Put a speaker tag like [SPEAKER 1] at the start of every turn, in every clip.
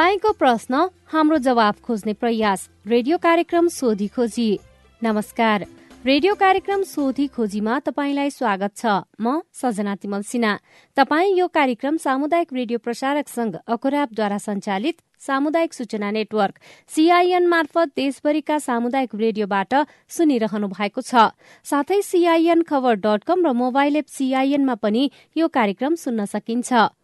[SPEAKER 1] तपाईँको प्रश्न हाम्रो जवाब खोज्ने प्रयास रेडियो कार्यक्रम सोधी खोजी। नमस्कार। रेडियो कार्यक्रम सोधी खोजीमा तपाईँलाई स्वागत छ। म सजना तिमल सिन्हा। तपाईँ यो कार्यक्रम सामुदायिक रेडियो प्रसारक संघ अखुराबद्वारा सञ्चालित सामुदायिक सूचना नेटवर्क सीआईएन मार्फत देशभरिका सामुदायिक रेडियोबाट सुनिरहनु भएको छ। साथै सीआईएन खबर डट कम र मोबाइल एप सीआईएनमा पनि यो कार्यक्रम सुन्न सकिन्छ।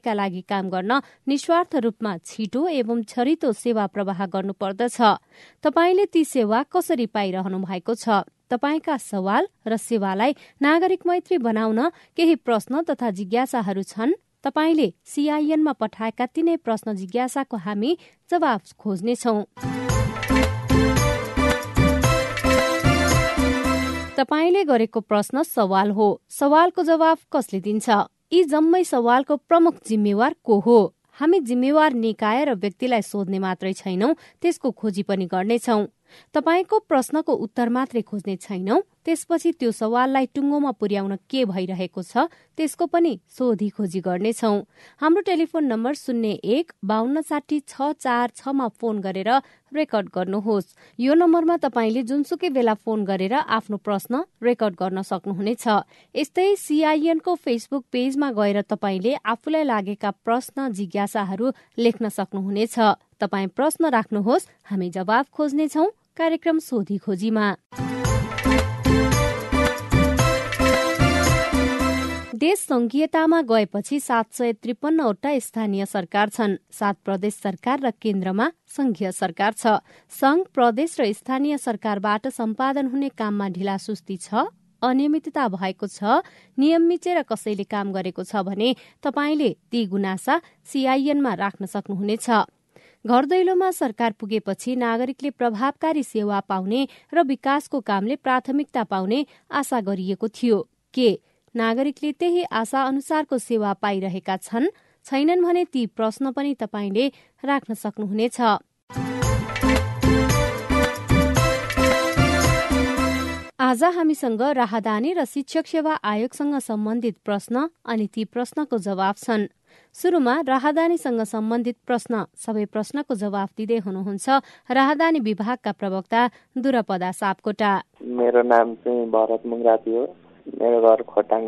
[SPEAKER 1] भलाइका लागि काम गर्न निस्वार्थ रूपमा छिटो एवं छरितो सेवा प्रवाह गर्नुपर्दछ। तपाईँले ती सेवा कसरी पाइरहनु भएको छ? तपाईँका सवाल र सेवालाई नागरिक मैत्री बनाउन केही प्रश्न तथा जिज्ञासाहरू छन्? तपाईँले सीआईएनमा पठाएका तिनै प्रश्न जिज्ञासाको हामी जवाब खोज्नेछौं। तपाईँले गरेको प्रश्न सवाल हो। सवालको जवाब कसले दिन्छ? यी जम्मै सवालको प्रमुख जिम्मेवार को हो? हामी जिम्मेवार निकाय र व्यक्तिलाई सोध्ने मात्रै छैनौं त्यसको खोजी पनि गर्नेछौं। तपाईँको प्रश्नको उत्तर मात्रै खोज्ने छैनौं। त्यसपछि त्यो सवाललाई टुङ्गोमा पुर्याउन के भइरहेको छ त्यसको पनि सोधी खोजी गर्नेछौ। हाम्रो टेलिफोन नम्बर शून्य एक बान्न साठी छ चार छमा फोन गरेर रेकर्ड गर्नुहोस्। यो नम्बरमा तपाईँले जुनसुकै बेला फोन गरेर आफ्नो प्रश्न रेकर्ड गर्न सक्नुहुनेछ। यस्तै सीआईएनको फेसबुक पेजमा गएर तपाईँले आफूलाई लागेका प्रश्न जिज्ञासाहरू लेख्न सक्नुहुनेछ। तपाईँ प्रश्न राख्नुहोस् हामी जवाब खोज्नेछौ कार्यक्रम सोधी खोजीमा। देश संघीयतामा गएपछि सात सय त्रिपन्नवटा स्थानीय सरकार छन्। सात प्रदेश सरकार र केन्द्रमा संघीय सरकार छ। संघ प्रदेश र स्थानीय सरकारबाट सम्पादन हुने काममा ढिलासुस्ती छ अनियमितता भएको छ नियम मिचेर कसैले काम गरेको छ भने तपाईँले ती गुनासा सीआईएनमा राख्न सक्नुहुनेछ। घर दैलोमा सरकार पुगेपछि नागरिकले प्रभावकारी सेवा पाउने र विकासको कामले प्राथमिकता पाउने आशा गरिएको थियो। के नागरिकले त्यही आशा अनुसारको सेवा पाइरहेका छन्। छैनन् भने ती प्रश्न पनि तपाईँले राख्न सक्नुहुनेछ। आज हामीसँग राहदानी र शिक्षक सेवा आयोगसँग सम्बन्धित प्रश्न अनि ती प्रश्नको जवाब छन्। सुरुमा राहदानीसँग सम्बन्धित प्रश्न सबै प्रश्नको जवाब दिँदै हुनुहुन्छ राहदानी विभागका प्रवक्ता दुरपदा सापकोटा।
[SPEAKER 2] मेरो नाम चाहिँ भरत मुङ्राती हो। मेरो घर खोटाङ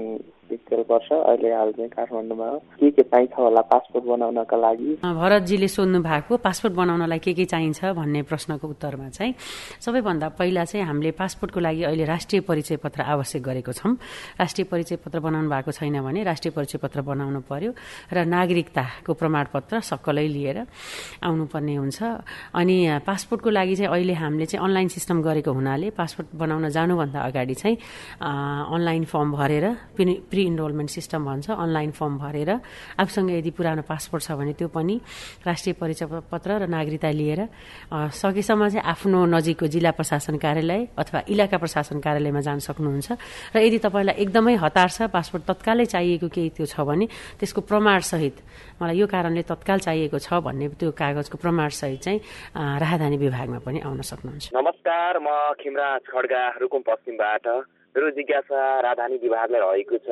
[SPEAKER 2] अहिले हाल काठमाडौँमा हो। के के चाहिन्छ होला पासपोर्ट बनाउनका लागि?
[SPEAKER 3] भरतजीले सोध्नु भएको पासपोर्ट बनाउनलाई के के चाहिन्छ भन्ने प्रश्नको उत्तरमा चाहिँ सबैभन्दा पहिला चाहिँ हामीले पासपोर्टको लागि अहिले राष्ट्रिय परिचय पत्र आवश्यक गरेको छौँ। राष्ट्रिय परिचय पत्र बनाउनु भएको छैन भने राष्ट्रिय परिचय पत्र बनाउनु पर्यो र नागरिकताको प्रमाणपत्र सक्कलै लिएर आउनुपर्ने हुन्छ। अनि पासपोर्टको लागि चाहिँ अहिले हामीले चाहिँ अनलाइन सिस्टम गरेको हुनाले पासपोर्ट बनाउन जानुभन्दा अगाडि चाहिँ अनलाइन फर्म भरेर प्रि इनरोलमेन्ट सिस्टम भन्छ अनलाइन फर्म भरेर। आफूसँग यदि पुरानो पासपोर्ट छ भने त्यो पनि राष्ट्रिय परिचय पत्र र नागरिकता लिएर सकेसम्म चाहिँ आफ्नो नजिकको जिल्ला प्रशासन कार्यालय अथवा इलाका प्रशासन कार्यालयमा जान सक्नुहुन्छ। र यदि तपाईँलाई एकदमै हतार छ पासपोर्ट तत्कालै चाहिएको केही त्यो छ भने त्यसको प्रमाणसहित मलाई यो कारणले तत्काल चाहिएको छ भन्ने त्यो कागजको प्रमाणसहित चाहिँ राहदानी विभागमा पनि आउन सक्नुहुन्छ।
[SPEAKER 4] नमस्कार म खिमराज खड्गा रुकुम पश्चिमबाट। मेरो जिज्ञासा राजधानी विभागलाई रहेको छ।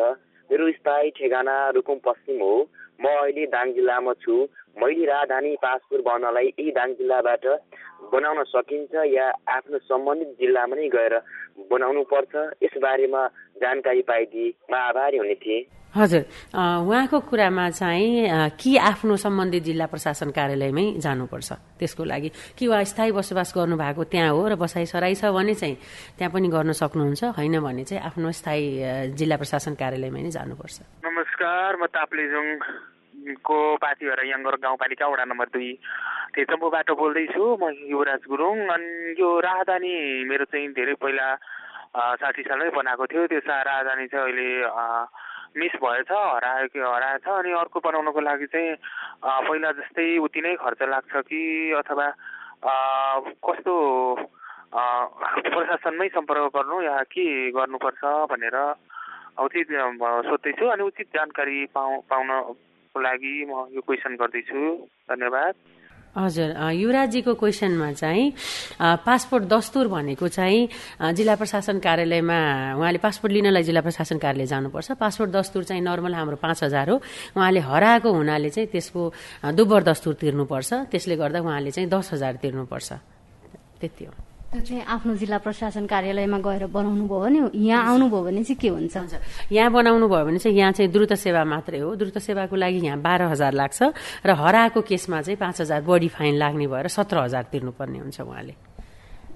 [SPEAKER 4] मेरो स्थायी ठेगाना रुकुम पश्चिम हो। म अहिले दाङ जिल्लामा छु। मैले राजधानी पासपोर्ट बनाउनलाई यही दाङ जिल्लाबाट बनाउन सकिन्छ या आफ्नो सम्बन्धित जिल्लामा नै गएर बनाउनु पर्छ। यसबारेमा जानकारी पाइदिए म आभारी हुने थिएँ।
[SPEAKER 3] हजुर। उहाँको कुरामा चाहिँ कि आफ्नो सम्बन्धित जिल्ला प्रशासन कार्यालयमै जानुपर्छ। त्यसको लागि कि उहाँ स्थायी बसोबास गर्नुभएको त्यहाँ हो र बसाइ सराई छ भने चाहिँ त्यहाँ पनि गर्न सक्नुहुन्छ होइन भने चाहिँ आफ्नो स्थायी जिल्ला प्रशासन कार्यालयमै नै जानुपर्छ।
[SPEAKER 5] नमस्कार म ताप्लेजुङ को पाथिभरा यङ्गर गाउँपालिका वडा नम्बर दुई। तेतम्बुबाट बोल्दैछु म युवराज गुरुङ। अनि यो राहदानी मेरो चाहिँ धेरै पहिला साठी सालमै बनाएको थियो। त्यो राजधानी चाहिँ अहिले मिस भएछ हरायो कि हराएछ अनि अर्को बनाउनको लागि चाहिँ पहिला जस्तै उति नै खर्च लाग्छ कि अथवा कस्तो प्रशासनमै सम्पर्क गर्नु या के गर्नुपर्छ भनेर उचित सोध्दैछु अनि उचित जानकारी पाउ पाउनको लागि म यो क्वेसन गर्दैछु। धन्यवाद।
[SPEAKER 3] हजुर युवराजीको क्वेसनमा चाहिँ पासपोर्ट दस्तुर भनेको चाहिँ जिल्ला प्रशासन कार्यालयमा उहाँले पासपोर्ट लिनलाई जिल्ला प्रशासन कार्यालय जानुपर्छ। पासपोर्ट दस्तुर चाहिँ नर्मल हाम्रो पाँच हजार हो। उहाँले हराएको हुनाले चाहिँ त्यसको दुब्बर दस्तुर तिर्नुपर्छ। त्यसले गर्दा उहाँले चाहिँ दस हजार तिर्नुपर्छ। त्यति हो।
[SPEAKER 1] त्यो चाहिँ आफ्नो जिल्ला प्रशासन कार्यालयमा गएर बनाउनु भयो भने यहाँ आउनुभयो भने चाहिँ के हुन्छ?
[SPEAKER 3] यहाँ बनाउनु भयो भने चाहिँ यहाँ चाहिँ द्रुत सेवा मात्रै हो। द्रुत सेवाको लागि यहाँ बाह्र हजार लाग्छ र हराएको केसमा चाहिँ पाँच हजार बढी फाइन लाग्ने भएर सत्र हजार तिर्नुपर्ने हुन्छ उहाँले।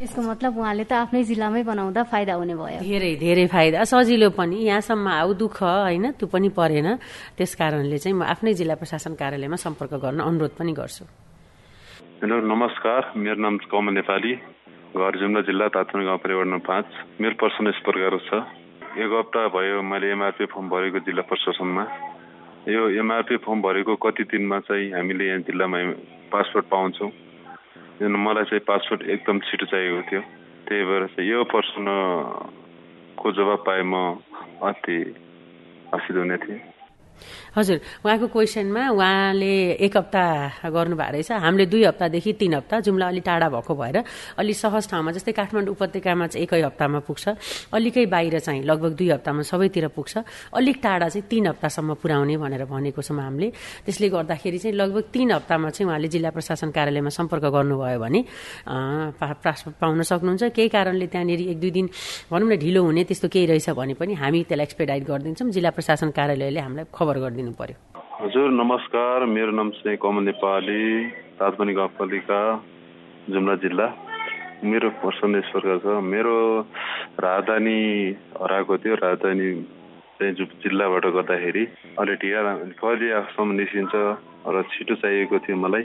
[SPEAKER 1] यसको मतलब उहाँले त आफ्नै जिल्लामै बनाउँदा फाइदा हुने भयो।
[SPEAKER 3] धेरै धेरै फाइदा। सजिलो पनि। यहाँसम्म आऊ दुःख होइन? त्यो पनि परेन। त्यस कारणले चाहिँ म आफ्नै जिल्ला प्रशासन कार्यालयमा सम्पर्क गर्न अनुरोध पनि गर्छु।
[SPEAKER 6] हेलो नमस्कार। मेरो नाम कमल नेपाली। घर जुम्ला जिल्ला तातुङ गाउँ परिवार नम्बर पाँच। मेरो प्रश्न यस प्रकार छ। एक हप्ता भयो मैले एमआरपी फर्म भरेको जिल्ला प्रशासनमा। यो एमआरपी फर्म भरेको कति दिनमा चाहिँ हामीले यहाँ जिल्लामा पासपोर्ट पाउँछौँ? मलाई चाहिँ पासपोर्ट एकदम छिटो चाहिएको थियो। त्यही भएर चाहिँ यो प्रश्नको जवाब पाए म अति हर्षित हुने थिएँ।
[SPEAKER 3] हजुर उहाँको क्वेसनमा उहाँले एक हप्ता गर्नुभएको रहेछ। हामीले दुई हप्तादेखि तिन हप्ता जुम्ला अलिक टाढा भएको भएर अलिक सहज ठाउँमा जस्तै काठमाडौँ उपत्यकामा चाहिँ एकै हप्तामा पुग्छ। अलिकै बाहिर चाहिँ लगभग दुई हप्तामा सबैतिर पुग्छ। अलिक टाढा चाहिँ तिन हप्तासम्म पुर्याउने भनेर भनेको छौँ हामीले। त्यसले गर्दाखेरि चाहिँ लगभग तिन हप्तामा चाहिँ उहाँले जिल्ला प्रशासन कार्यालयमा सम्पर्क गर्नुभयो भने पाउन सक्नुहुन्छ। केही कारणले त्यहाँनिर एक दुई दिन भनौँ न ढिलो हुने त्यस्तो केही रहेछ भने पनि हामी त्यसलाई एक्सपेडाइट गरिदिन्छौँ। जिल्ला प्रशासन कार्यालयले हामीलाई खबर गरिदिनु पर्यो।
[SPEAKER 6] हजुर नमस्कार। मेरो नाम चाहिँ कमल नेपाली ताजमनी गाउँपालिका जुम्ला जिल्ला। मेरो यस प्रकार छ। मेरो राजधानी हराएको थियो। राजधानी चाहिँ जिल्लाबाट गर्दाखेरि अहिले ढिला कहिले आफूसम्म निस्किन्छ र छिटो चाहिएको थियो मलाई।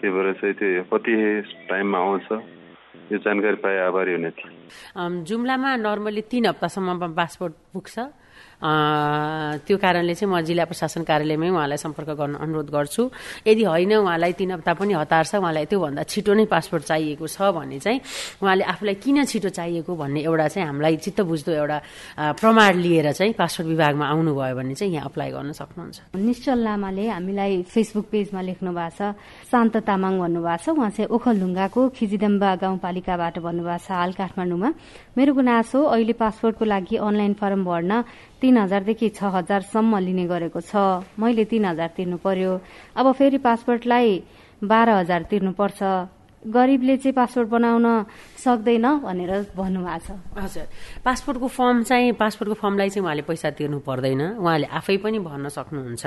[SPEAKER 6] त्यही भएर चाहिँ त्यो कति टाइममा आउँछ यो जानकारी पाए आभारी हुने थियो
[SPEAKER 3] जुम्लामा नर्मली तिन हप्तासम्म पासपोर्ट पुग्छ। त्यो कारणले चाहिँ म जिल्ला प्रशासन कार्यालयमै उहाँलाई सम्पर्क गर्न अनुरोध गर्छु। यदि होइन उहाँलाई तिन हप्ता पनि हतार छ उहाँलाई त्योभन्दा छिटो नै पासपोर्ट चाहिएको छ भने चाहिँ उहाँले आफूलाई किन छिटो चाहिएको भन्ने एउटा चाहिँ हामीलाई चित्त बुझ्दो एउटा प्रमाण लिएर चाहिँ पासपोर्ट विभागमा आउनुभयो भने चाहिँ यहाँ अप्लाई गर्न सक्नुहुन्छ।
[SPEAKER 1] निश्चल लामाले हामीलाई फेसबुक पेजमा लेख्नु भएको छ शान्त तामाङ भन्नुभएको छ। उहाँ चाहिँ ओखलढुङ्गाको खिजिदम्बा गाउँपालिकाबाट भन्नुभएको छ हाल काठमाडौँमा। मेरो गुनासो अहिले पासपोर्टको लागि अनलाइन फर्म भर्न हजारदेखि छ हजारसम्म लिने गरेको छ। मैले तीन हजार तिर्नु पर्यो। अब फेरि पासपोर्टलाई बाह्र हजार तिर्नुपर्छ गरिबले चाहिँ पासपोर्ट बनाउन सक्दैन भनेर भन्नुभएको छ।
[SPEAKER 3] हजुर। पासपोर्टको फर्म चाहिँ पासपोर्टको फर्मलाई चाहिँ उहाँले पैसा तिर्नु पर्दैन। उहाँले आफै पनि भर्न सक्नुहुन्छ।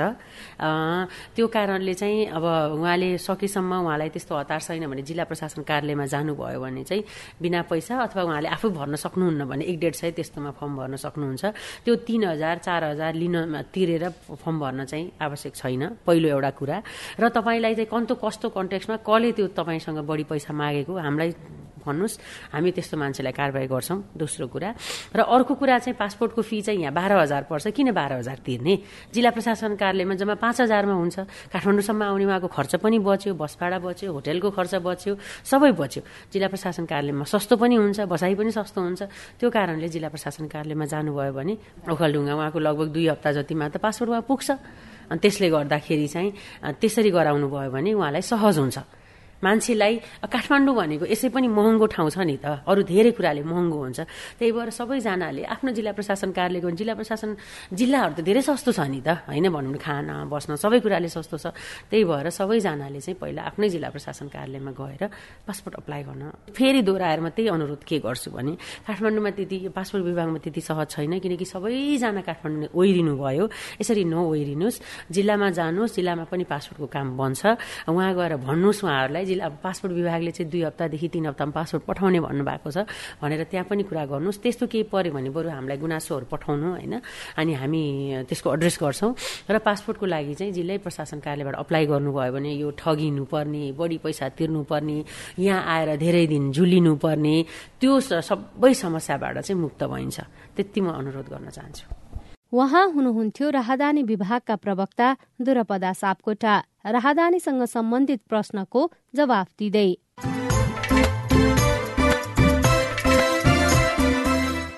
[SPEAKER 3] त्यो कारणले चाहिँ अब उहाँले सकेसम्म उहाँलाई त्यस्तो हतार छैन भने जिल्ला प्रशासन कार्यालयमा जानुभयो भने चाहिँ बिना पैसा अथवा उहाँले आफै भर्न सक्नुहुन्न भने एक डेढ सय त्यस्तोमा फर्म भर्न सक्नुहुन्छ। त्यो तिन हजार चार हजार लिन तिरेर फर्म भर्न चाहिँ आवश्यक छैन। पहिलो एउटा कुरा। र तपाईँलाई चाहिँ कस्तो कस्तो कन्टेक्समा कसले त्यो तपाईँसँग बढी पैसा मागेको हामीलाई भन्नुहोस् हामी त्यस्तो मान्छेलाई कारवाही गर्छौँ दोस्रो कुरा। र अर्को कुरा चाहिँ पासपोर्टको फी चाहिँ यहाँ बाह्र हजार पर्छ किन बाह्र हजार तिर्ने? जिल्ला प्रशासन कार्यालयमा जम्मा पाँच हजारमा हुन्छ। काठमाडौँसम्म आउने उहाँको खर्च पनि बच्यो बस भाडा बच्यो होटेलको खर्च बच्यो सबै बच्यो। जिल्ला प्रशासन कार्यालयमा सस्तो पनि हुन्छ बसाइ पनि सस्तो हुन्छ। त्यो कारणले जिल्ला प्रशासन कार्यालयमा जानुभयो भने ओखलढुङ्गा उहाँको लगभग दुई हप्ता जतिमा त पासपोर्ट उहाँ पुग्छ। अनि त्यसले गर्दाखेरि चाहिँ त्यसरी गराउनु भयो भने उहाँलाई सहज हुन्छ। मान्छेलाई काठमाडौँ भनेको यसै पनि महँगो ठाउँ छ नि त। अरू धेरै कुराले महँगो हुन्छ। त्यही भएर सबैजनाले आफ्नो जिल्ला प्रशासन कार्यालयको जिल्ला प्रशासन जिल्लाहरू त धेरै सस्तो छ नि त। होइन भनौँ खाना बस्न सबै कुराले सस्तो छ। त्यही भएर सबैजनाले चाहिँ पहिला आफ्नै जिल्ला प्रशासन कार्यालयमा गएर पासपोर्ट अप्लाई गर्न फेरि दोहोऱ्याएर म त्यही अनुरोध के गर्छु भने काठमाडौँमा त्यति पासपोर्ट विभागमा त्यति सहज छैन किनकि सबैजना काठमाडौँ ओइरिनु भयो। यसरी नओइरिनुहोस्। जिल्लामा जानुहोस् जिल्लामा पनि पासपोर्टको काम बन्छ। उहाँ गएर भन्नुहोस् उहाँहरूलाई जिल्ला पासपोर्ट विभागले चाहिँ दुई हप्तादेखि तिन हप्तामा पासपोर्ट पठाउने भन्नुभएको छ। भनेर त्यहाँ पनि कुरा गर्नुहोस्। त्यस्तो केही पऱ्यो भने बरु हामीलाई गुनासोहरू पठाउनु होइन? अनि हामी त्यसको एड्रेस गर्छौँ। र पासपोर्टको लागि चाहिँ जिल्लै प्रशासन कार्यालयबाट अप्लाई गर्नुभयो भने यो ठगिनु पर्ने बढी पैसा तिर्नुपर्ने यहाँ आएर धेरै दिन झुलिनु पर्ने त्यो सबै समस्याबाट चाहिँ मुक्त भइन्छ। त्यति म अनुरोध गर्न चाहन्छु।
[SPEAKER 1] उहाँ हुनुहुन्थ्यो राहदानी विभागका प्रवक्ता दुरपदा सापकोटा। राहदानीसँग सम्बन्धित प्रश्नको जवाफ दिँदै।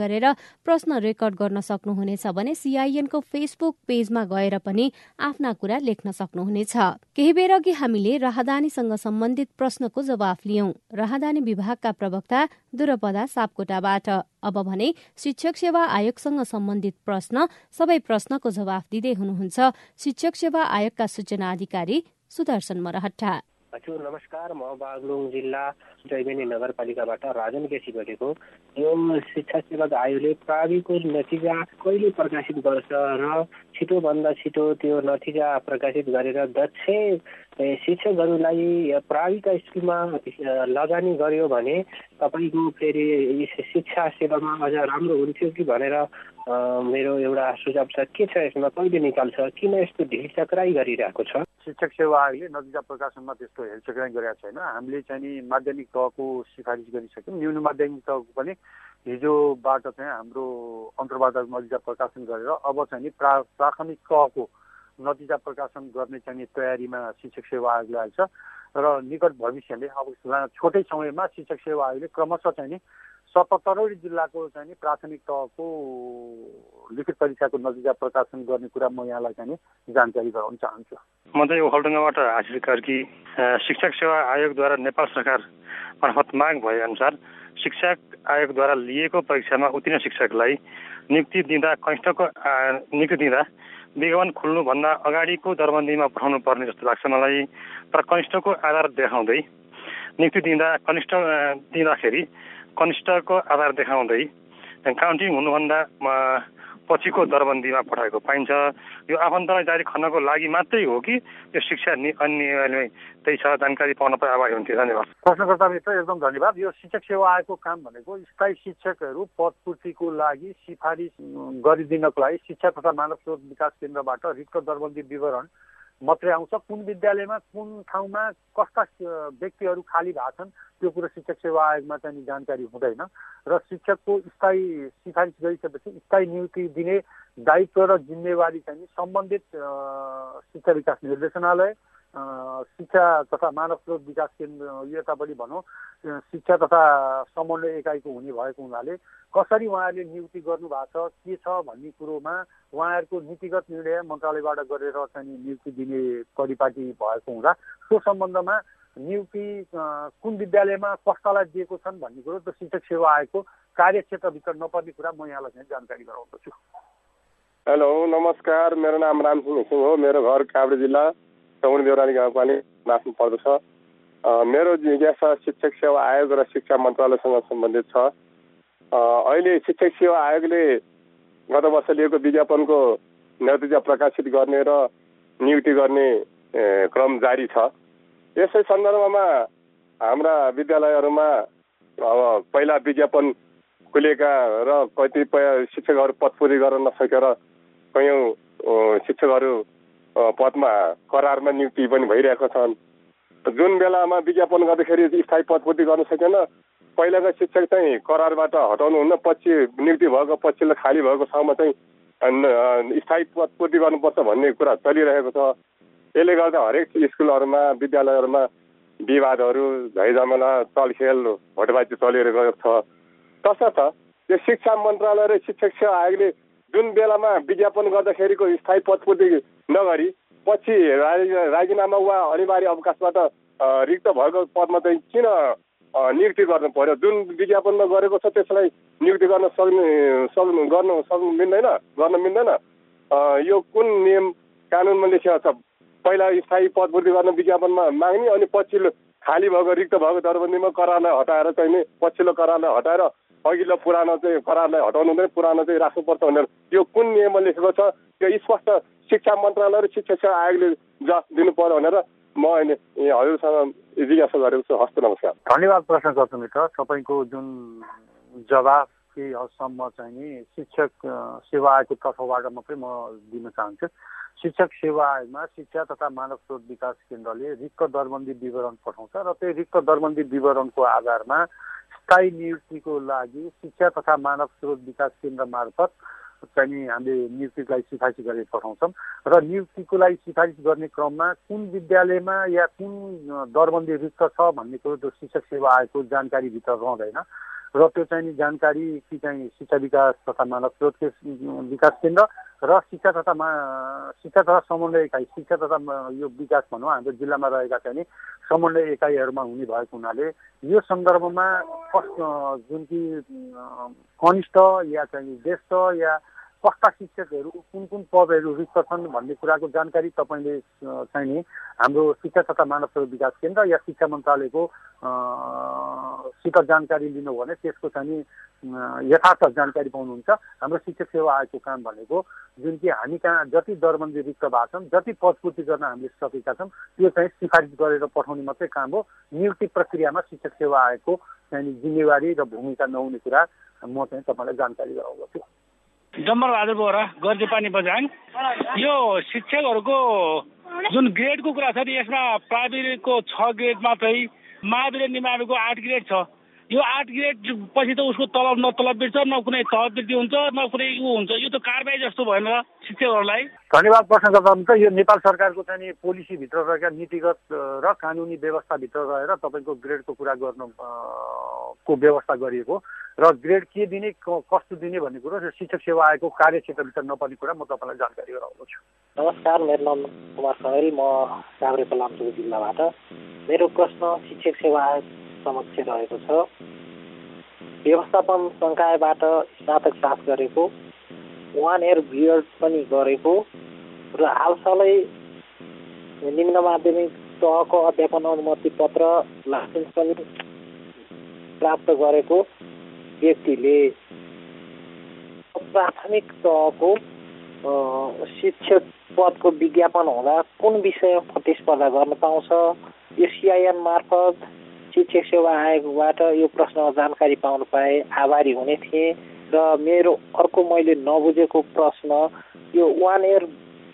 [SPEAKER 1] गरेर प्रश्न रेकर्ड गर्न सक्नुहुनेछ भने सीआईएनको फेसबुक पेजमा गएर पनि आफ्ना कुरा लेख्न सक्नुहुनेछ। केही बेर अघि हामीले राहदानीसँग सम्बन्धित प्रश्नको जवाफ लियौं। राहदानी विभागका प्रवक्ता दुरपदा सापकोटाबाट। अब भने शिक्षक सेवा आयोगसँग सम्बन्धित प्रश्न सबै प्रश्नको जवाफ दिँदै हुनुहुन्छ शिक्षक सेवा आयोगका सूचना अधिकारी सुदर्शन मरहट्टा।
[SPEAKER 7] हजुर नमस्कार। म बागलुङ जिल्ला जैमिनी नगरपालिकाबाट राजन केसी बोलेको। यो शिक्षा सेवक आयोगले प्राविको नतिजा कहिले प्रकाशित गर्छ र छिटोभन्दा छिटो त्यो नतिजा प्रकाशित गरेर दक्ष शिक्षकहरूलाई प्राविका स्कुलमा लगानी गर्यो भने तपाईँको फेरि शिक्षा सेवामा अझ राम्रो हुन्थ्यो कि भनेर मेरो एउटा सुझाव छ। के छ यसमा? कहिले निकाल्छ? किन यस्तो ढिलचक्राइ गरिरहेको छ?
[SPEAKER 8] शिक्षक सेवा आयोगले नतिजा प्रकाशनमा त्यस्तो हेरचक्राइ गरेको छैन। हामीले चाहिँ नि माध्यमिक तहको सिफारिस गरिसक्यौँ। न्यून माध्यमिक तहको पनि हिजोबाट चाहिँ हाम्रो अन्तर्वार्ता नतिजा प्रकाशन गरेर अब चाहिँ नि प्रा प्राथमिक तहको नतिजा प्रकाशन गर्ने चाहिँ तयारीमा शिक्षक सेवा आयोगले छ। र निकट भविष्यले अब छोटै समयमा शिक्षक सेवा आयोगले क्रमशः चाहिँ नि सतहत्तरवटै जिल्लाको चाहिँ नि प्राथमिक तहको लिखित परीक्षाको नतिजा प्रकाशन गर्ने कुरा म यहाँलाई चाहिँ जानकारी गराउन चाहन्छु।
[SPEAKER 9] म चाहिँ ओखलडुङ्गाबाट आशिष कार्की शिक्षक सेवा आयोगद्वारा नेपाल सरकार मार्फत माग भए अनुसार शिक्षक आयोगद्वारा लिएको परीक्षामा उत्तीर्ण शिक्षकलाई नियुक्ति दिँदा कनिष्ठको नियुक्ति दिँदा विज्ञापन खुल्नुभन्दा अगाडिको दरबन्दीमा पठाउनु पर्ने जस्तो लाग्छ मलाई तर कनिष्ठको आधार देखाउँदै नियुक्ति दिँदा कनिष्ठ दिँदाखेरि कनिष्ठको आधार देखाउँदै काउन्टिङ हुनुभन्दा पछिको दरबन्दीमा पठाएको पाइन्छ। यो आफन्तलाई जारी खन्नको लागि मात्रै हो कि यो शिक्षा अन्य त्यही छ जानकारी पाउन पनि आभारी हुन्थ्यो। धन्यवाद।
[SPEAKER 8] प्रश्नकर्ता मित्र एकदम धन्यवाद। यो शिक्षक सेवा आयोगको काम भनेको स्थायी शिक्षकहरू पदपूर्तिको लागि सिफारिस गरिदिनको लागि शिक्षा तथा मानव स्रोत विकास केन्द्रबाट रिक्त दरबन्दी विवरण मात्रै आउँछ। कुन विद्यालयमा कुन ठाउँमा कस्ता व्यक्तिहरू खाली भएको छन् त्यो कुरो शिक्षक सेवा आयोगमा चाहिँ जानकारी हुँदैन। र शिक्षकको स्थायी सिफारिस गरिसकेपछि स्थायी नियुक्ति दिने दायित्व र जिम्मेवारी चाहिँ सम्बन्धित शिक्षा विकास निर्देशनालय शिक्षा तथा मानव स्रोत विकास केन्द्र यतापट्टि भनौँ। शिक्षा तथा समन्वय एकाइको हुने भएको हुनाले कसरी उहाँहरूले नियुक्ति गर्नुभएको छ के छ भन्ने कुरोमा उहाँहरूको नीतिगत निर्णय मन्त्रालयबाट गरेर चाहिँ नियुक्ति दिने परिपाटी भएको हुँदा त्यो सम्बन्धमा नियुक्ति कुन विद्यालयमा कस्तालाई दिएको छन् भन्ने कुरो त्यो शिक्षक सेवा आयोगको कार्यक्षेत्रभित्र नपर्ने कुरा म यहाँलाई चाहिँ जानकारी गराउँदछु।
[SPEAKER 10] हेलो नमस्कार। मेरो नाम रामसिंह सिंह हो। मेरो घर काभ्रे जिल्ला। चौन देउरानी गाउँपालिका नाच्नु पर्दछ। मेरो जिज्ञासा शिक्षक सेवा आयोग र शिक्षा मन्त्रालयसँग सम्बन्धित छ। अहिले शिक्षक सेवा आयोगले गत वर्ष लिएको विज्ञापनको नतिजा प्रकाशित गर्ने र नियुक्ति गर्ने क्रम जारी छ। यसै सन्दर्भमा हाम्रा विद्यालयहरूमा अब पहिला विज्ञापन खुलेका र कतिपय शिक्षकहरू पदपूर्ति गर्न नसकेर कयौँ शिक्षकहरू पदमा करारमा नियुक्ति पनि भइरहेको छन्। जुन बेलामा विज्ञापन गर्दाखेरि स्थायी पदपूर्ति गर्न सकेन पहिलाका शिक्षक चाहिँ करारबाट हटाउनुहुन्न पछि नियुक्ति भएको पछिल्लो खाली भएको ठाउँमा चाहिँ स्थायी पदपूर्ति गर्नुपर्छ भन्ने कुरा चलिरहेको छ। यसले गर्दा हरेक स्कुलहरूमा विद्यालयहरूमा विवादहरू झैझमेला चलखेल भोटबाजी चलिरहेको छ। तसर्थ यो शिक्षा मन्त्रालय र शिक्षक सेवा आयोगले जुन बेलामा विज्ञापन गर्दाखेरिको स्थायी पदपूर्ति नगरी पछि राजीनामा वा अनिवार्य अवकाशबाट रिक्त भएको पदमा चाहिँ किन नियुक्ति गर्नु पर्यो? जुन विज्ञापनमा गरेको छ त्यसलाई नियुक्ति गर्न सक्ने सक्नु गर्न सक्नु मिल्दैन गर्न मिल्दैन। यो कुन नियम कानुनमा लेखिएको छ पहिला स्थायी पदपूर्ति गर्न विज्ञापनमा माग्ने अनि पछिल्लो खाली भएको रिक्त भएको दरबन्दीमा करारलाई हटाएर चाहिँ पछिल्लो करारलाई हटाएर अघिल्लो पुरानो चाहिँ करारलाई हटाउनु हुँदैन पुरानो चाहिँ राख्नुपर्छ भनेर यो कुन नियममा लेखेको छ त्यो स्पष्ट शिक्षा मन्त्रालय र शिक्षा आयोगले जवाफ दिनु पर्यो भनेर म अहिले हजुरसँग जिज्ञासा गरेको छु। हस्त नमस्कार।
[SPEAKER 8] धन्यवाद प्रश्नकर्ता मित्र। तपाईँको जुन जवाफ केही हदसम्म चाहिँ नि शिक्षक सेवा आयोगको तर्फबाट मात्रै म दिन चाहन्छु। शिक्षक सेवा आयोगमा शिक्षा तथा मानव स्रोत विकास केन्द्रले रिक्त दरबन्दी विवरण पठाउँछ र त्यही रिक्त दरबन्दी विवरणको आधारमा स्थायी नियुक्तिको लागि शिक्षा तथा मानव स्रोत विकास केन्द्र मार्फत चाहिँ हामीले नियुक्तिलाई सिफारिस गरेर पठाउँछौँ र नियुक्तिको लागि सिफारिस गर्ने क्रममा कुन विद्यालयमा या कुन दरबन्दी रिक्त छ भन्ने कुरो त्यो शिक्षक सेवा आयोगको जानकारीभित्र रहँदैन र त्यो चाहिँ जानकारी कि चाहिँ शिक्षा विकास तथा मानव स्रोत विकास केन्द्र र शिक्षा तथा शिक्षा तथा समन्वय एकाइ शिक्षा तथा यो विकास भनौँ हाम्रो जिल्लामा रहेका चाहिँ समन्वय एकाइहरूमा हुने भएको हुनाले यो सन्दर्भमा जुन कि कनिष्ठ या चाहिँ ज्येष्ठ या कस्ता शिक्षकहरू कुन कुन पदहरू रिक्त छन् भन्ने कुराको जानकारी तपाईँले चाहिँ नि हाम्रो शिक्षा तथा मानव स्रोत विकास केन्द्र या शिक्षा मन्त्रालयको सित जानकारी लिनु भने त्यसको चाहिँ यथार्थ जानकारी पाउनुहुन्छ। हाम्रो शिक्षक सेवा आयोगको काम भनेको जुन कि हामी कहाँ जति दरबन्दी रिक्त भएको छन् जति पदपूर्ति गर्न हामीले सकेका छौँ त्यो चाहिँ सिफारिस गरेर पठाउने मात्रै काम हो। नियुक्ति प्रक्रियामा शिक्षक सेवा आयोगको चाहिँ जिम्मेवारी र भूमिका नहुने कुरा म चाहिँ तपाईँलाई जानकारी गराउँदछु।
[SPEAKER 11] डम्बर बहादुर बोरा गर्जे पानी बजाङ यो शिक्षकहरूको जुन ग्रेडको कुरा छ नि यसमा प्राइमेरीको छ ग्रेड मात्रै महावीर निमाविको आठ ग्रेड छ। यो आठ ग्रेड पछि त उसको तलब न तलब बिर्छ न कुनै तहवृद्धि हुन्छ न कुनै ऊ हुन्छ। यो त कारबाही जस्तो भएन शिक्षकहरूलाई।
[SPEAKER 8] धन्यवाद प्रश्न त यो नेपाल सरकारको चाहिँ पोलिसीभित्र रहेका नीतिगत र कानुनी व्यवस्थाभित्र रहेर तपाईँको ग्रेडको कुरा गर्नु को व्यवस्था गरिएको। र ग्रेड के दिने कस्तो दिने भन्ने कुरो शिक्षक सेवा आयोगको कार्यक्षेत्रभित्र नपर्ने कुरा म तपाईँलाई जानकारी गराउँदछु
[SPEAKER 12] नमस्कार मेरो नाम कुमार समेल म काभ्रेको लामचुक जिल्लाबाट। मेरो प्रश्न शिक्षक सेवा आयोग समक्ष रहेको छ। व्यवस्थापन सङ्कायबाट स्नातक पास गरेको वान इयर बिएड पनि गरेको र हालसालै निम्न माध्यमिक तहको अध्यापन अनुमति पत्र लाइसेन्स पनि प्राप्त गरेको व्यक्तिले प्राथमिक तहको शिक्षक पदको विज्ञापन हुँदा कुन विषयमा प्रतिस्पर्धा गर्न पाउँछ? यो सिआइएन मार्फत शिक्षक सेवा आयोगबाट यो प्रश्नमा जानकारी पाउनु पाएँ आभारी हुने थिएँ र मेरो अर्को मैले नबुझेको प्रश्न यो वान इयर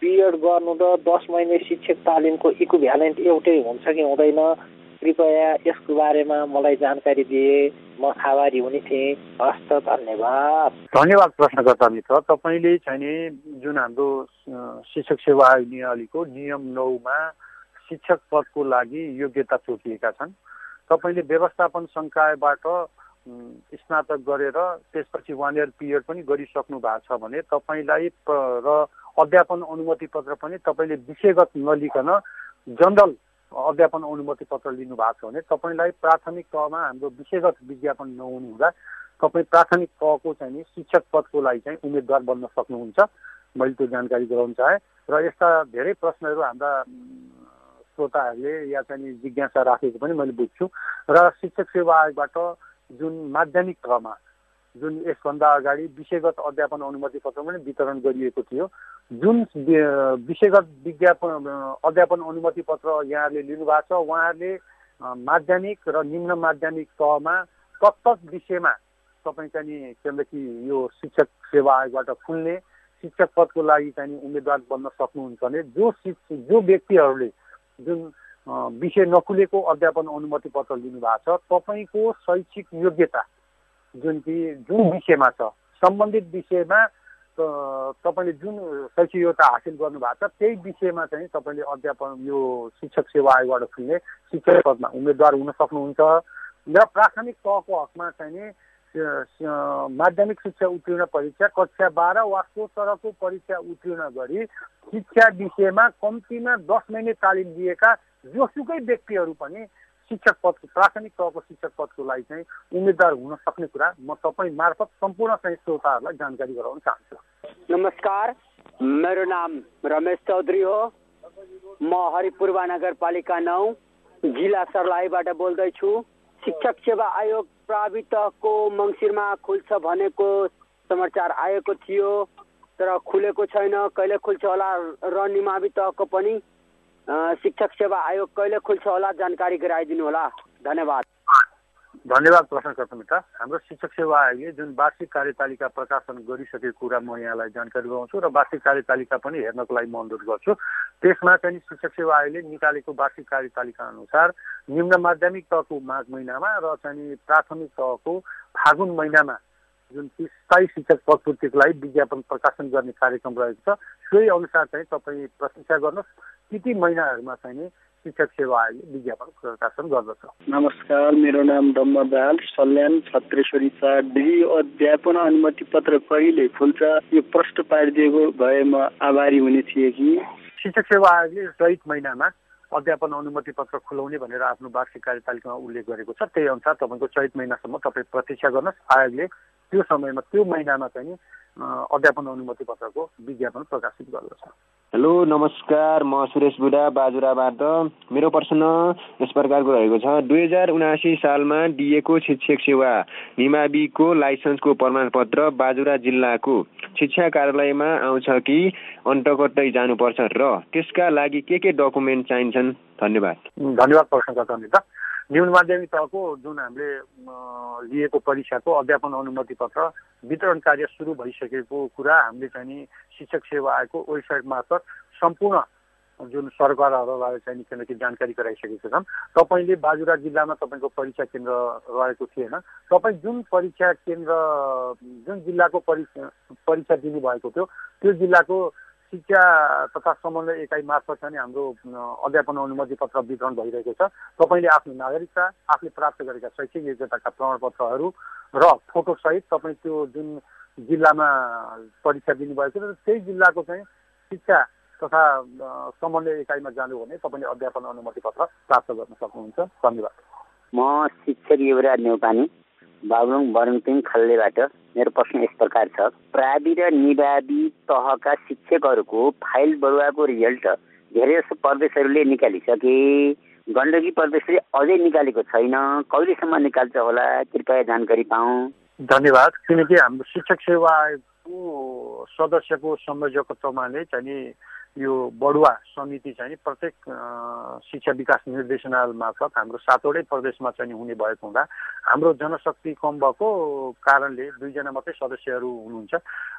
[SPEAKER 12] बिएड गर्नु र दस महिने शिक्षक तालिमको इक्विभ्यालेन्ट एउटै हुन्छ कि हुँदैन कृपया यसको बारेमा मलाई जानकारी दिए। म आभारी हुने थिएँ। हस्त धन्यवाद।
[SPEAKER 8] धन्यवाद प्रश्नकर्ता मित्र। तपाईँले चाहिँ जुन हाम्रो शिक्षक सेवा आयोग नियमको नियम नौमा शिक्षक पदको लागि योग्यता तोकिएका छन्। तपाईँले व्यवस्थापन सङ्कायबाट स्नातक गरेर त्यसपछि वान इयर पिरियड पनि गरिसक्नु भएको छ भने तपाईँलाई र अध्यापन अनुमति पत्र पनि तपाईँले विषयगत नलिकन जनरल अध्यापन अनुमति पत्र लिनु भएको छ भने तपाईँलाई प्राथमिक तहमा हाम्रो विषयगत विज्ञापन नहुनु हुँदा तपाईँ प्राथमिक तहको चाहिँ शिक्षक पदको लागि चाहिँ उम्मेदवार बन्न सक्नुहुन्छ। मैले त्यो जानकारी गराउन चाहेँ। र यस्ता धेरै प्रश्नहरू हाम्रा श्रोताहरूले या चाहिँ जिज्ञासा राखेको पनि मैले बुझ्छु। र शिक्षक सेवा आयोगबाट जुन माध्यमिक तहमा जुन यसभन्दा अगाडि विषयगत अध्यापन अनुमति पत्र पनि वितरण गरिएको थियो जुन विषयगत विज्ञापन अध्यापन अनुमति पत्र यहाँहरूले लिनुभएको छ उहाँहरूले माध्यमिक र निम्न माध्यमिक तहमा तत्त विषयमा तपाईँ चाहिँ केन्द्रकी यो शिक्षक सेवा आयोगबाट खुल्ने शिक्षक पदको लागि चाहिँ उम्मेदवार बन्न सक्नुहुन्छ भने जो जो व्यक्तिहरूले जुन विषय नखुलेको अध्यापन अनुमति पत्र लिनुभएको छ तपाईँको शैक्षिक योग्यता जुन कि जुन विषयमा छ सम्बन्धित विषयमा तपाईँले जुन शैक्षिक योग्यता हासिल गर्नुभएको छ त्यही विषयमा चाहिँ तपाईँले अध्यापन यो शिक्षक सेवा आयोगबाट खुल्ने शिक्षक पदमा उम्मेदवार हुन सक्नुहुन्छ र प्राथमिक तहको हकमा चाहिँ माध्यमिक शिक्षा उत्तीर्ण परीक्षा कक्षा बाह्र वा सो तरहको परीक्षा उत्तीर्ण गरी शिक्षा विषयमा कम्तीमा दस महिने तालिम दिएका जोसुकै व्यक्तिहरू पनि शिक्षक पदको प्राथमिक तहको शिक्षक पदको लागि चाहिँ उम्मेद्वार हुन सक्ने कुरा म तपाईँ मार्फत सम्पूर्ण चाहिँ श्रोताहरूलाई जानकारी गराउन चाहन्छु।
[SPEAKER 13] नमस्कार मेरो नाम रमेश चौधरी हो। म हरिपूर्वा नगरपालिका नौ जिल्ला सर्लाहीबाट बोल्दैछु। शिक्षक सेवा आयोग प्रावि तहको मङ्सिरमा खुल्छ भनेको समाचार आएको थियो तर खुलेको छैन। कहिले खुल्छ होला र निमावि तहको पनि शिक्षक सेवा आयोग कहिले खुल्छ होला जानकारी गराइदिनु होला। धन्यवाद।
[SPEAKER 8] धन्यवाद प्रश्नकर्ता हाम्रो शिक्षक सेवा आयोगले जुन वार्षिक कार्यतालिका प्रकाशन गरिसकेको कुरा म यहाँलाई जानकारी गराउँछु र वार्षिक कार्यतालिका पनि हेर्नको लागि म अनुरोध गर्छु। त्यसमा चाहिँ शिक्षक सेवा आयोगले निकालेको वार्षिक कार्यतालिका अनुसार निम्न माध्यमिक तहको माघ महिनामा र चाहिँ प्राथमिक तहको फागुन महिनामा जुन स्थायी शिक्षक पदपूर्तिको लागि विज्ञापन प्रकाशन गर्ने कार्यक्रम रहेको छ सोही अनुसार चाहिँ तपाईँ प्रतीक्षा गर्नुहोस्। ती ती महिनाहरूमा चाहिँ शिक्षक सेवा आयोगले विज्ञापन प्रकाशन गर्दछ।
[SPEAKER 14] नमस्कार मेरो नाम डम्बर दाल सल्यान छत्रेश्वरी चार यो अध्यापन अनुमति पत्र कहिले खुल्छ? यो प्रश्न पारिदिएको भए म आभारी हुने थिएँ कि?
[SPEAKER 8] शिक्षक सेवा आयोगले चैत महिनामा अध्यापन अनुमति पत्र खुलाउने भनेर आफ्नो वार्षिक कार्यतालिकामा उल्लेख गरेको छ। त्यही अनुसार तपाईँको चैत महिनासम्म तपाईँ प्रतीक्षा गर्नुहोस्। आयोगले त्यो समयमा त्यो महिनामा चाहिँ अध्यापन अनुमति पत्रको विज्ञापन प्रकाशित गर्दछ।
[SPEAKER 15] हेलो नमस्कार म सुरेश बुढा बाजुराबाट मेरो प्रश्न यस प्रकारको रहेको छ। दुई हजार उनासी सालमा दिएको शिक्षक सेवा निमाविको लाइसेन्सको प्रमाणपत्र बाजुरा जिल्लाको शिक्षा कार्यालयमा आउँछ कि अन्तकट्टै जानुपर्छ र त्यसका लागि के के डकुमेन्ट चाहिन्छन्? धन्यवाद।
[SPEAKER 8] धन्यवाद प्रश्नकर्ता न्यून माध्यमिक तहको जुन हामीले लिएको परीक्षाको अध्यापन अनुमति पत्र वितरण कार्य सुरु भइसकेको कुरा हामीले चाहिँ शिक्षक सेवा आयोगको वेबसाइट मार्फत सम्पूर्ण जुन सरकारहरूलाई चाहिँ किनकि जानकारी गराइसकेका छन्। तपाईँले बाजुरा जिल्लामा तपाईँको परीक्षा केन्द्र रहेको थिएन। तपाईँ जुन परीक्षा केन्द्र जुन जिल्लाको परीक्षा परीक्षा दिनुभएको थियो त्यो जिल्लाको शिक्षा तथा समन्वय एकाइ मार्फत चाहिँ हाम्रो अध्यापन अनुमति पत्र वितरण भइरहेको छ। तपाईँले आफ्नो नागरिकता आफूले प्राप्त गरेका शैक्षिक योग्यताका प्रमाणपत्रहरू र फोटोसहित तपाईँ त्यो जुन जिल्लामा परीक्षा दिनुभएको छ त्यही जिल्लाको चाहिँ शिक्षा तथा समन्वय एकाइमा जानु भने तपाईँले अध्यापन अनुमति पत्र प्राप्त गर्न सक्नुहुन्छ। धन्यवाद।
[SPEAKER 16] म शिक्षक युवराज नेउपानी बाबुङ बरुङपिङ खल्लेबाट। मेरो प्रश्न यस प्रकार छ। प्रावि र निवादी तहका शिक्षकहरूको फाइल बढुवाको रिजल्ट धेरै जस्तो प्रदेशहरूले निकालिसके। गण्डकी प्रदेशले अझै निकालेको छैन। कहिलेसम्म निकाल्छ होला? कृपया जानकारी पाऊ।
[SPEAKER 8] धन्यवाद। किनकि हाम्रो शिक्षक सेवा आयोगको सदस्यको संयोजकत्वमा नै चाहिँ यो बढुवा समिति चाहिँ प्रत्येक शिक्षा विकास निर्देशनालय मार्फत हाम्रो सातवटै प्रदेशमा चाहिँ हुने भएको हुँदा हाम्रो जनशक्ति कम भएको कारणले दुईजना मात्रै सदस्यहरू हुनुहुन्छ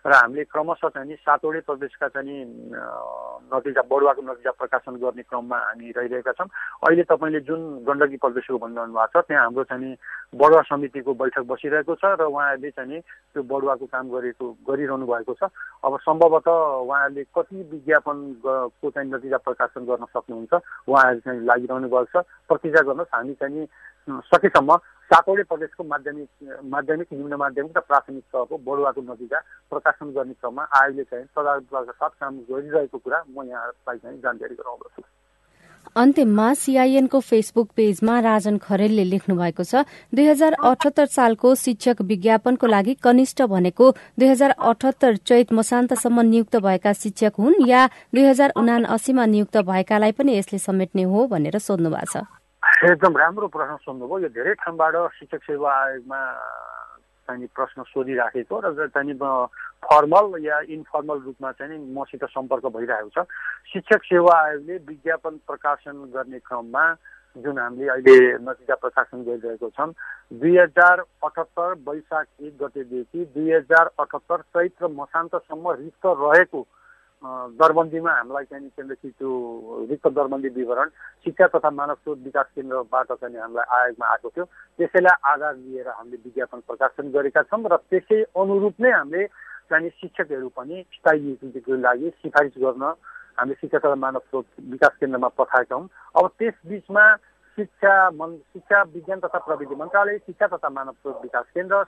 [SPEAKER 8] र हामीले क्रमशः चाहिँ सातवटै प्रदेशका चाहिँ नतिजा बढुवाको नतिजा प्रकाशन गर्ने क्रममा हामी रहिरहेका छौँ। अहिले तपाईँले जुन गण्डकी प्रदेशको भनिरहनु भएको छ त्यहाँ हाम्रो चाहिँ बढुवा समितिको बैठक बसिरहेको छ र उहाँहरूले चाहिँ त्यो बढुवाको काम गरेको गरिरहनु भएको छ। अब सम्भवतः उहाँहरूले कति विज्ञापन को चाहिँ नतिजा प्रकाशन गर्न सक्नुहुन्छ उहाँहरू चाहिँ लागिरहनु भएको छ। प्रतीक्षा गर्नुहोस् हामी चाहिँ सकेसम्म सातवटै प्रदेशको माध्यमिक माध्यमिक निम्न माध्यमिक र प्राथमिक तहको बढुवाको नतिजा प्रकाशन गर्ने क्रममा आयोगले चाहिँ तदारुका साथ काम गरिरहेको कुरा म यहाँलाई चाहिँ जानकारी गराउँदछु।
[SPEAKER 1] अन्त्यमा सीआईएनको फेसबुक पेजमा राजन खरेलले लेख्नु भएको छ दुई हजार अठहत्तर सालको शिक्षक विज्ञापनको लागि कनिष्ठ भनेको दुई हजार अठहत्तर चैत मसान्तसम्म नियुक्त भएका शिक्षक हुन् या दुई हजार उना अस्सीमा नियुक्त भएकालाई पनि यसले समेट्ने हो भनेर सोध्नु भएको
[SPEAKER 8] छ। एकदम राम्रो प्रश्न सोध्नुभयो। यो धेरै ठाउँबाट शिक्षक सेवा आयोगमा प्रश्न सोधिराखेको र फर्मल या इन्फर्मल रूपमा चाहिँ मसित सम्पर्क भइरहेको छ। शिक्षक सेवा आयोगले विज्ञापन प्रकाशन गर्ने क्रममा जुन हामीले अहिले नतिजा प्रकाशन गरिरहेको छौँ दुई हजार अठहत्तर वैशाख एक गतेदेखि दुई हजार अठहत्तर चैत्र मसान्तसम्म रिक्त रहेको दरबन्दीमा हामीलाई चाहिँ केन्द्रकी त्यो रिक्त दरबन्दी विवरण शिक्षा तथा मानव स्रोत विकास केन्द्रबाट चाहिँ हामीलाई आयोगमा आएको थियो। त्यसैलाई आधार लिएर हामीले विज्ञापन प्रकाशन गरेका छौँ र त्यसै अनुरूप नै हामीले चाहिँ शिक्षकहरू पनि स्थायी नियुक्तिको लागि सिफारिस गर्न हामीले शिक्षा तथा मानव स्रोत विकास केन्द्रमा पठाएका हौँ अब त्यस बिचमा शिक्षा मन शिक्षा विज्ञान तथा प्रविधि मन्त्रालय शिक्षा तथा मानव स्रोत विकास केन्द्र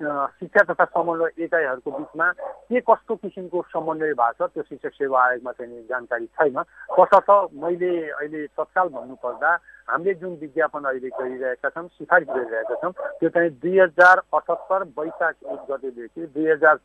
[SPEAKER 8] शिक्षा तथा समन्वय एकाइहरूको बिचमा के कस्तो किसिमको समन्वय भएको छ त्यो शिक्षक सेवा आयोगमा चाहिँ जानकारी छैन। तसर्थ मैले अहिले तत्काल भन्नुपर्दा हामीले जुन विज्ञापन अहिले गरिरहेका छौँ सिफारिस गरिरहेका छौँ त्यो चाहिँ दुई हजार अठहत्तर वैशाख एक गतेदेखि दुई हजार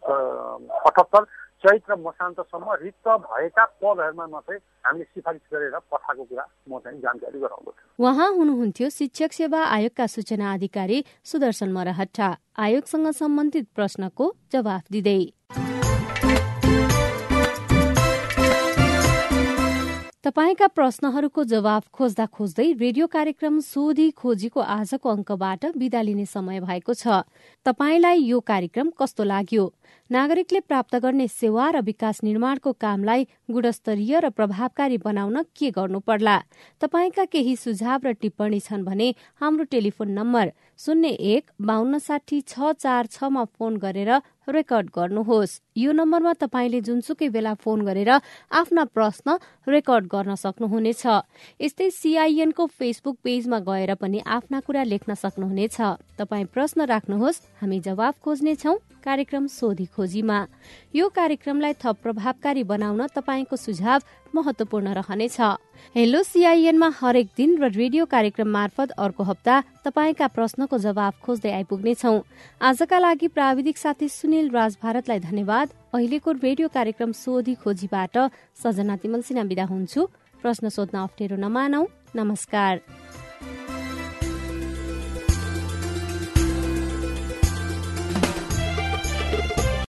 [SPEAKER 8] अठहत्तर चैत र मसान्तसम्म रिक्त भएका पदहरूमा मात्रै हामीले सिफारिस गरेर पठाएको कुरा म चाहिँ जानकारी गराउँदछु।
[SPEAKER 1] उहाँ हुनुहुन्थ्यो शिक्षक सेवा आयोगका सूचना अधिकारी सुदर्शन मरहट्टा। आयोगसँग सम्बन्धित प्रश्नको जवाफ दिँदै। तपाईँका प्रश्नहरूको जवाफ खोज्दा खोज्दै रेडियो कार्यक्रम सोधी खोजीको आजको अङ्कबाट विदा लिने समय भएको छ। तपाईँलाई यो कार्यक्रम कस्तो लाग्यो? नागरिकले प्राप्त गर्ने सेवा र विकास निर्माणको कामलाई गुणस्तरीय र प्रभावकारी बनाउन के गर्नु पर्ला तपाईँका केही सुझाव र टिप्पणी छन् भने हाम्रो टेलिफोन नम्बर शून्य एक बान्न साठी छ चार छमा फोन गरेर रेकर्ड गर्नुहोस्। यो नम्बरमा तपाईँले जुनसुकै बेला फोन गरेर आफ्ना प्रश्न रेकर्ड गर्न सक्नुहुनेछ। यस्तै सीआईएनको फेसबुक पेजमा गएर पनि आफ्ना कुरा लेख्न सक्नुहुनेछ। तपाईँ प्रश्न राख्नुहोस् हामी जवाफ खोज्नेछौ कार्यक्रम सोधी खोजीमा। यो कार्यक्रमलाई थप प्रभावकारी बनाउन तपाईँको सुझाव महत्वपूर्ण रहनेछ। हेलो सीआईएनमा हरेक दिन र रेडियो कार्यक्रम मार्फत अर्को हप्ता तपाईँका प्रश्नको जवाब खोज्दै आइपुग्नेछौ। आजका लागि प्राविधिक साथी सुनिल राज भारतलाई धन्यवाद। अहिलेको रेडियो कार्यक्रम सोधी खोजीबाट सजना तिमल सिन्हा विदा हुन्छु। प्रश्न सोध्न अप्ठ्यारो नमानौ। नमस्कार।